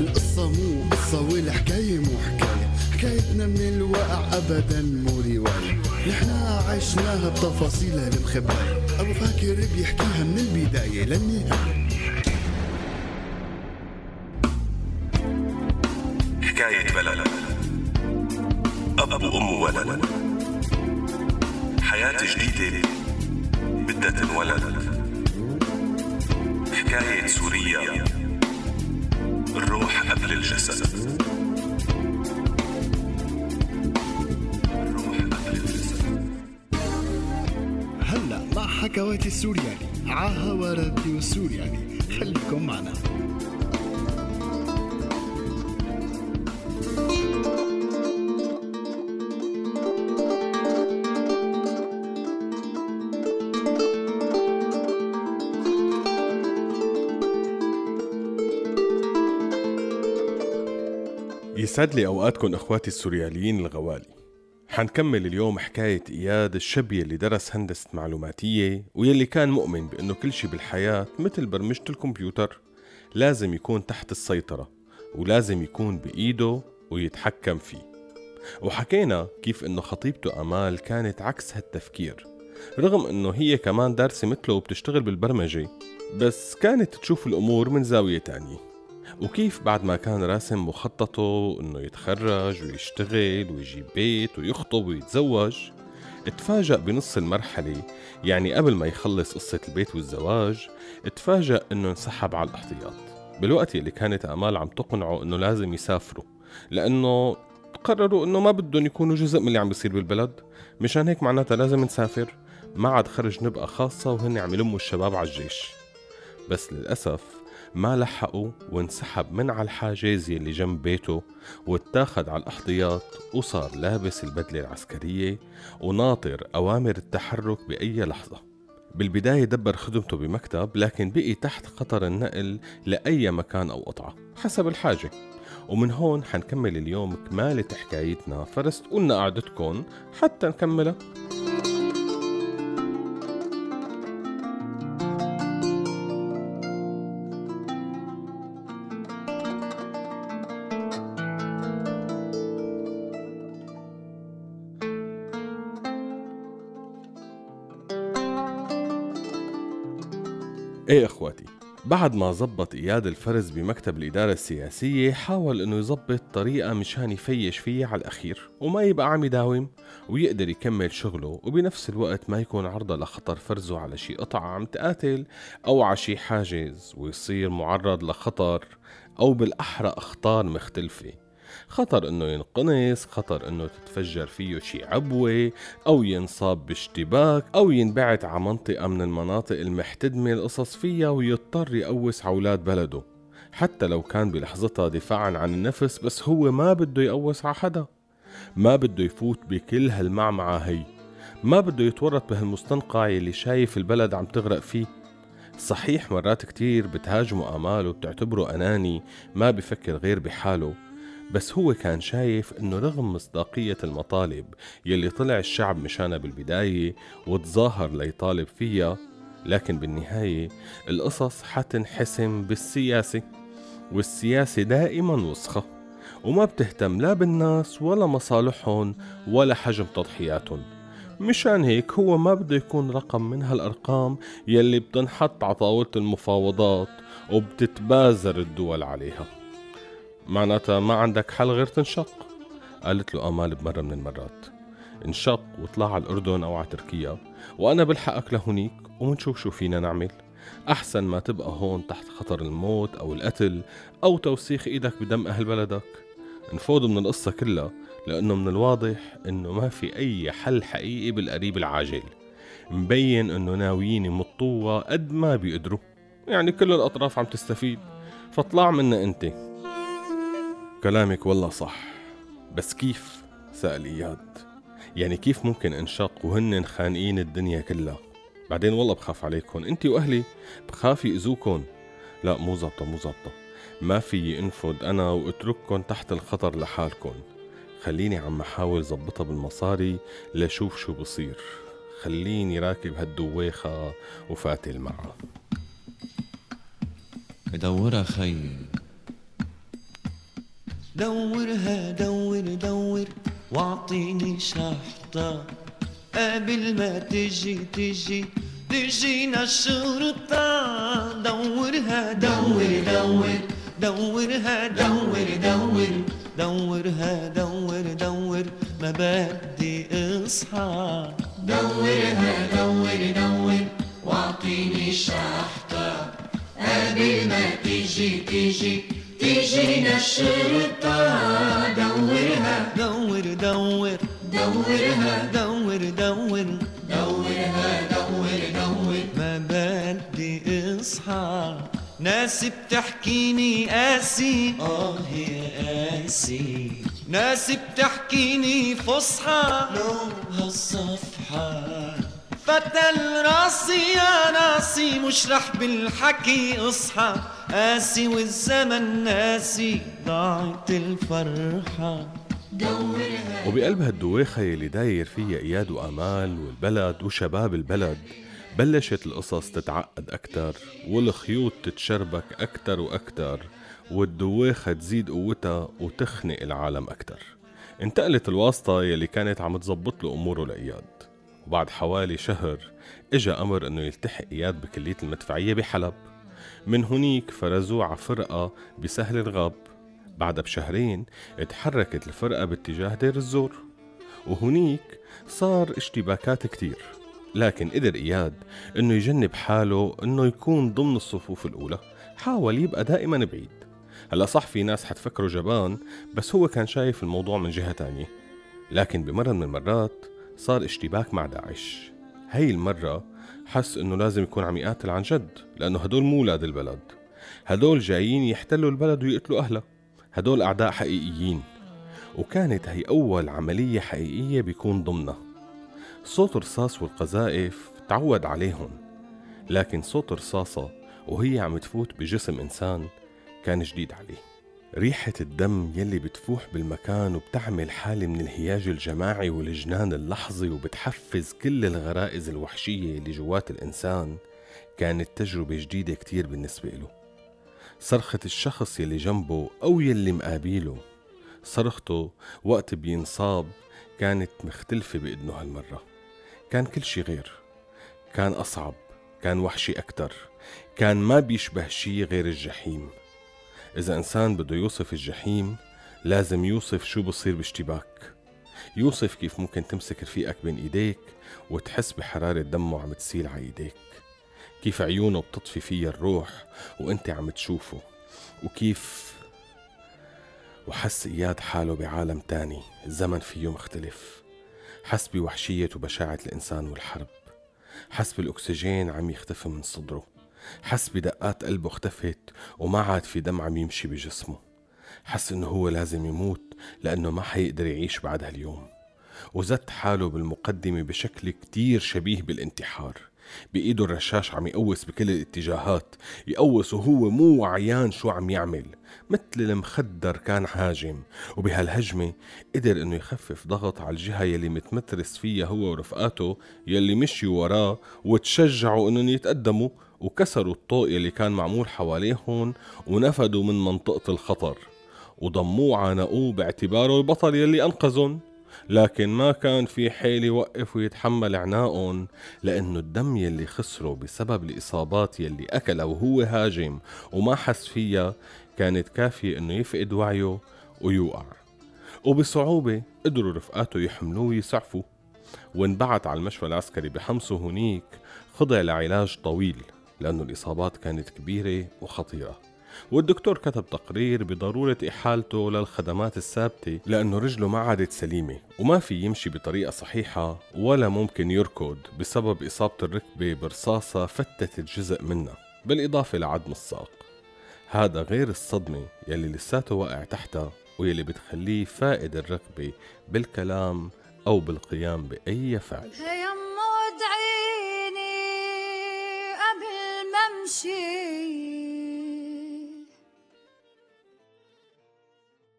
القصة مو قصة والحكاية مو حكاية. حكايتنا من الواقع أبدا مو رواية. نحنا عشناها بتفاصيلها المخباية أبو فاكر بيحكيها من البداية للنهاية. حكاية بلد. أب وأم وولد. حياة جديدة. بدها تنولد حكاية سوريا الروح قبل الجسد. الروح قبل الجسد. هلا مع حكواتي السورياني عاها راديو السورياني خليكم معنا. يسعد لي اوقاتكم إخواتي السورياليين الغوالي. حنكمل اليوم حكاية إياد الشبي اللي درس هندسة معلوماتية ويلي كان مؤمن بأنه كل شي بالحياة مثل برمجة الكمبيوتر. لازم يكون تحت السيطرة ولازم يكون بإيده ويتحكم فيه. وحكينا كيف أنه خطيبته أمال كانت عكس هالتفكير رغم أنه هي كمان دارسة مثله وبتشتغل بالبرمجة بس كانت تشوف الأمور من زاوية تانية. وكيف بعد ما كان راسم مخططه إنه يتخرج ويشتغل ويجيب بيت ويخطب ويتزوج اتفاجأ بنص المرحلة يعني قبل ما يخلص قصة البيت والزواج اتفاجأ إنه انسحب على الاحتياط. بالوقت اللي كانت آمال عم تقنعه إنه لازم يسافروا لأنه قرروا إنه ما بدهم يكونوا جزء من اللي عم بيصير بالبلد. مشان هيك معناتها لازم نسافر ما عاد خرج نبقى خاصة وهن عم يلموا الشباب على الجيش. بس للأسف ما لحقوا وانسحب من على الحاجز يلي جنب بيته واتاخد على الاحتياط وصار لابس البدلة العسكرية وناطر أوامر التحرك بأي لحظة. بالبداية دبر خدمته بمكتب لكن بقي تحت خطر النقل لأي مكان أو قطعة حسب الحاجة. ومن هون حنكمل اليوم كمالة حكايتنا فرستقولنا قعدتكم حتى نكملها. بعد ما زبط إياد الفرز بمكتب الإدارة السياسية حاول إنه يزبط طريقة مشان يفيش فيها على الأخير وما يبقى عم يداوم ويقدر يكمل شغله وبنفس الوقت ما يكون عرضة لخطر فرزه على شي قطعة عم تقاتل أو على شي حاجز ويصير معرض لخطر أو بالأحرى أخطار مختلفة. خطر إنه ينقنص خطر إنه تتفجر فيه شي عبوة أو ينصاب باشتباك أو ينبعت على منطقة من المناطق المحتدمة القصص فيها ويضطر يقوس على أولاد بلده. حتى لو كان بلحظتها دفاعا عن النفس بس هو ما بده يقوس على حدا. ما بده يفوت بكل هالمعمعة هي. ما بده يتورط بهالمستنقع يلي شايف البلد عم تغرق فيه. صحيح مرات كتير بتهاجمه آماله وبتعتبره أناني ما بفكر غير بحاله. بس هو كان شايف إنه رغم مصداقية المطالب يلي طلع الشعب مشانها بالبداية وتظاهر ليطالب فيها لكن بالنهاية القصص حتنحسم بالسياسة والسياسة دائما وسخة وما بتهتم لا بالناس ولا مصالحهم ولا حجم تضحياتهم. مشان هيك هو ما بده يكون رقم من هالأرقام يلي بتنحط على طاولة المفاوضات وبتتبازر الدول عليها. معناتها ما عندك حل غير تنشق. قالت له آمال بمرة من المرات انشق واطلع على الأردن أو على تركيا وأنا بلحقك لهونيك ومنشوف شو فينا نعمل. أحسن ما تبقى هون تحت خطر الموت أو القتل أو توسيخ إيدك بدم أهل بلدك. نفوض من القصة كلها لأنه من الواضح إنه ما في أي حل حقيقي بالقريب العاجل. مبين إنه ناويين يمطوها قد ما بيقدروا. يعني كل الأطراف عم تستفيد. فاطلع منا أنت. كلامك والله صح بس كيف؟ سأل إياد. يعني كيف ممكن انشق وهن خانقين الدنيا كلها؟ بعدين والله بخاف عليكم. انت وأهلي بخاف يأذوكن لا مو زبطة مو زبطة ما في انفض أنا واترككن تحت الخطر لحالكن خليني عم أحاول زبطها بالمصاري لشوف شو بصير. خليني راكب هالدويخة وفاتل معها. بدورها خي. دورها دور دور. واعطيني شحطة. قبل ما تجي تجي تجينا الشرطة دورها دور دور. دورها دور دور. دورها دور دور. ما بدي إصحى. دورها دور دور. واعطيني شحطة. قبل ما تيجي تيجي تيجينا الشرطة دورها. دور دور. دورها. دور دور. دورها دور دور. ما بدي اصحى. ناس بتحكيني قاسي. آه يا قاسي. ناس بتحكيني فصحى. لو هالصفحة فتل راسي يا ناسي مش رح بالحكي اصحى. قاسي والزمن ناسي ضاعت الفرحة. دورها وبقلب هالدويخة يلي داير فيها إياد وآمال والبلد وشباب البلد بلشت القصص تتعقد أكتر والخيوط تتشربك أكتر وأكتر والدويخة تزيد قوتها وتخنق العالم أكتر. انتقلت الواسطة يلي كانت عم تزبط له أموره لإياد. وبعد حوالي شهر إجا أمر إنه يلتحق إياد بكلية المدفعية بحلب. من هنيك فرزوه على فرقة بسهل الغاب. بعدها بشهرين اتحركت الفرقة باتجاه دير الزور. وهنيك صار اشتباكات كتير. لكن قدر إياد إنه يجنب حاله إنه يكون ضمن الصفوف الأولى. حاول يبقى دائما بعيد. هلأ صح في ناس حتفكره جبان بس هو كان شايف الموضوع من جهة تانية. لكن بمرة من المرات صار اشتباك مع داعش. هاي المرة حس إنه لازم يكون عم يقاتل عن جد لأنه هدول مو ولاد البلد. هدول جايين يحتلوا البلد ويقتلوا أهلها. هدول أعداء حقيقيين. وكانت هي أول عملية حقيقية بيكون ضمنها. صوت الرصاص والقذائف تعود عليهم. لكن صوت رصاصة وهي عم تفوت بجسم إنسان كان جديد عليه. ريحة الدم يلي بتفوح بالمكان وبتعمل حالة من الهياج الجماعي والجنان اللحظي وبتحفز كل الغرائز الوحشية اللي جوات الإنسان كانت تجربة جديدة كتير بالنسبة له. صرخة الشخص يلي جنبه أو يلي مقابيله صرخته وقت بينصاب كانت مختلفة بإذنه هالمرة. كان كل شي غير. كان أصعب كان وحشي أكتر. كان ما بيشبه شي غير الجحيم. إذا إنسان بده يوصف الجحيم لازم يوصف شو بصير باشتباك. يوصف كيف ممكن تمسك رفيقك بين إيديك وتحس بحرارة دمه عم تسيل على إيديك. كيف عيونه بتطفي فيها الروح وأنت عم تشوفه. وكيف وحس إياد حاله بعالم تاني الزمن فيه مختلف. حس بوحشية وبشاعة الإنسان والحرب. حس بالأكسجين عم يختفي من صدره. حس بدقات قلبه اختفت وما عاد في دم عم يمشي بجسمه. حس إنه هو لازم يموت لأنه ما حيقدر يعيش بعد هاليوم. وزت حاله بالمقدمة بشكل كتير شبيه بالانتحار. بإيده الرشاش عم يقوس بكل الاتجاهات يقوس وهو مو وعيان شو عم يعمل. مثل المخدر كان هاجم وبهالهجمة قدر إنه يخفف ضغط على الجهة يلي متمترس فيها هو ورفقاته يلي مشيوا وراه وتشجعوا إنهم يتقدموا وكسروا الطوق يلي كان معمول حواليهم ونفدوا من منطقة الخطر وضموه عانقوه باعتباره البطل يلي أنقذهم لكن ما كان في حيل يوقف ويتحمل عناقهم لأنه الدم يلي خسره بسبب الإصابات يلي أكلها وهو هاجم وما حس فيها كانت كافية إنه يفقد وعيه ويوقع. وبصعوبة قدروا رفقاته يحملوه ويسعفوا وانبعت على المشفى العسكري بحمصه هنيك خضع لعلاج طويل. لأنه الإصابات كانت كبيرة وخطيرة. والدكتور كتب تقرير بضرورة إحالته للخدمات الثابتة لأنه رجله ما عادت سليمة وما في يمشي بطريقة صحيحة ولا ممكن يركض بسبب إصابة الركبة برصاصة فتت جزء منها بالإضافة لعدم الساق. هذا غير الصدمة يلي لساته واقع تحتها ويلي بتخليه فائد الرغبة بالكلام أو بالقيام بأي فعل. امشي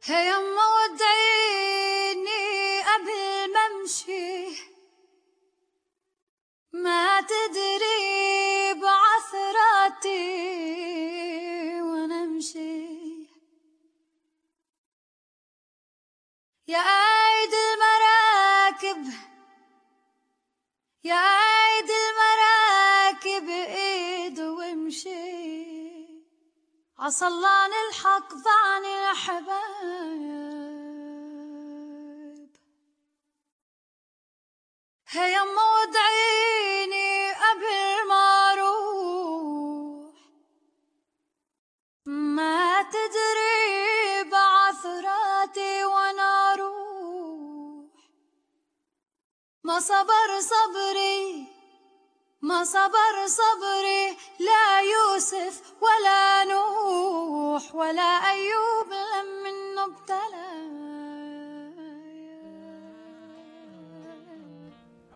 هي يما ودعيني قبل ما امشي. ما تدري بعثراتي وأنا امشي. يا قايد المراكب يا عصلان الحق ضعني الحبايب هيا ادعيني قبل ما أروح ما تدري بعثراتي وأنا أروح ما صبر صبري ما صبر صبري لا يوسف ولا نوح ولا أيوب لم ابتلى.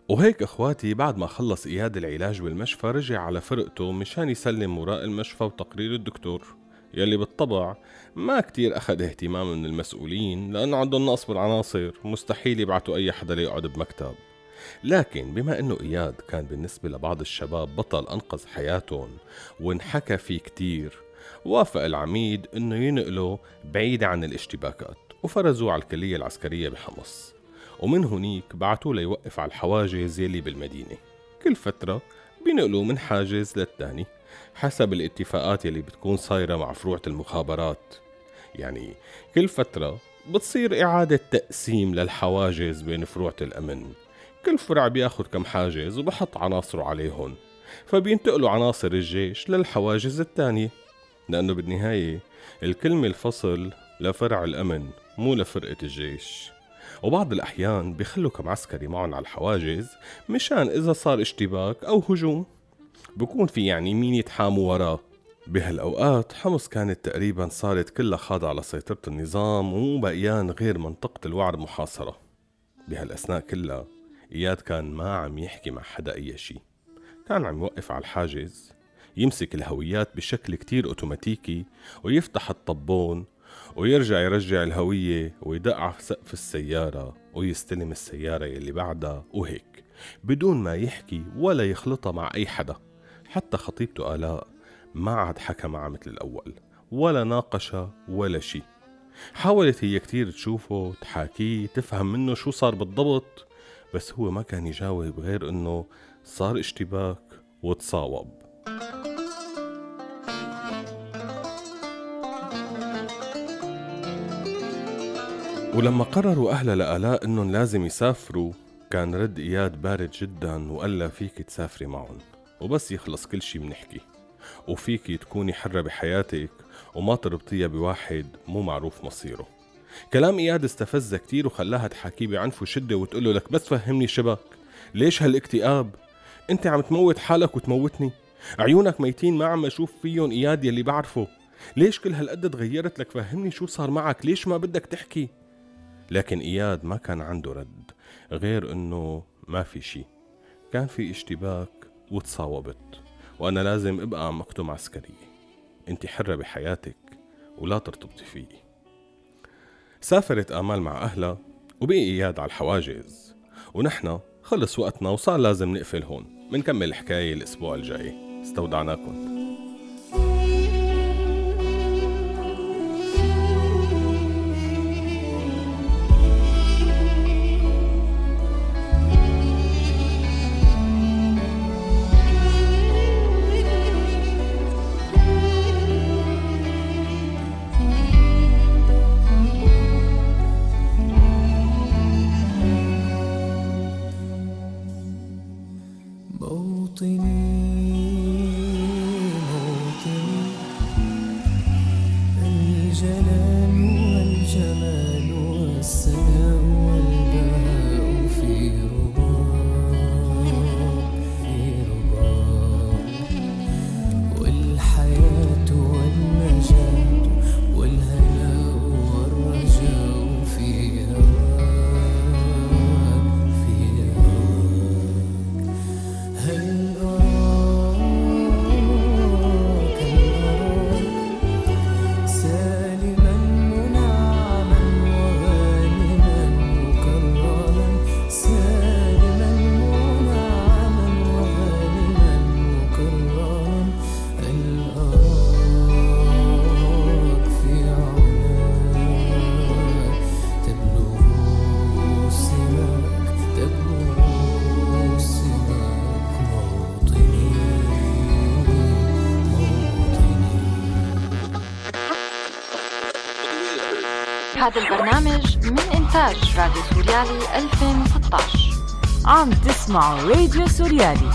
وهيك أخواتي بعد ما خلص إياد العلاج بالمشفى رجع على فرقته مشان يسلم وراء المشفى وتقرير الدكتور. يلي بالطبع ما كتير أخذ اهتمام من المسؤولين لأنه عندهم نقص بالعناصر مستحيل يبعتوا أي حدا ليقعد بمكتب. لكن بما إنه إياد كان بالنسبة لبعض الشباب بطل أنقذ حياتهم وانحكى فيه كتير وافق العميد إنه ينقله بعيد عن الاشتباكات وفرزوه على الكلية العسكرية بحمص. ومن هنيك بعتوه ليوقف على الحواجز يلي بالمدينة. كل فترة بينقلوا من حاجز للتاني حسب الاتفاقات يلي بتكون صايرة مع فروعة المخابرات. يعني كل فترة بتصير إعادة تقسيم للحواجز بين فروعة الأمن. كل فرع بياخد كم حاجز وبحط عناصره عليهن فبينتقلوا عناصر الجيش للحواجز الثانية لأنه بالنهاية الكلمة الفصل لفرع الأمن مو لفرقة الجيش. وبعض الأحيان بيخلوا كم عسكري معهم على الحواجز مشان إذا صار اشتباك أو هجوم. بكون في يعني مين يتحاموا وراه. بهالأوقات حمص كانت تقريبا صارت كلها خاضعة لسيطرة النظام ومو بقيان غير منطقة الوعر محاصرة. بهالأثناء كلها إياد كان ما عم يحكي مع حدا أي شي. كان عم يوقف على الحاجز يمسك الهويات بشكل كتير أوتوماتيكي ويفتح الطبون ويرجع يرجع الهوية ويدق على سقف السيارة ويستلم السيارة يلي بعدها وهيك. بدون ما يحكي ولا يخلطها مع أي حدا. حتى خطيبته آلاء ما عاد حكى معها مثل الأول ولا ناقشها ولا شي. حاولت هي كتير تشوفه تحاكيه تفهم منه شو صار بالضبط. بس هو ما كان يجاوب غير إنه صار اشتباك وتصاوب. ولما قرروا أهلها لآلاء إنهم لازم يسافروا كان رد إياد بارد جدا وقال لها فيك تسافري معهم وبس يخلص كل شي بنحكي. وفيك تكوني حرة بحياتك وما تربطيها بواحد مو معروف مصيره. كلام إياد استفزها كتير وخلاها تحاكيه بعنف وشدة وتقول له لك بس فهمني شبك. ليش هالاكتئاب؟ أنت عم تموت حالك وتموتني. عيونك ميتين ما عم أشوف فيهم إياد يلي بعرفه. ليش كل هالقد تغيرت لك؟ فهمني شو صار معك. ليش ما بدك تحكي؟ لكن إياد ما كان عنده رد غير إنه ما في شي. كان في اشتباك وتصاوبت وأنا لازم أبقى مكتوم عسكرية أنت حرة بحياتك ولا ترتبطي فيي. سافرت آمال مع أهلها وبقي إياد على الحواجز. ونحن خلص وقتنا وصار لازم نقفل هون. منكمل الحكاية الأسبوع الجاي. استودعناكم. هذا البرنامج من إنتاج راديو سوريالي 2016 عم تسمعوا راديو سوريالي.